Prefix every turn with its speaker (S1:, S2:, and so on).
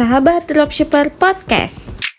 S1: sahabat Dropshipper Podcast.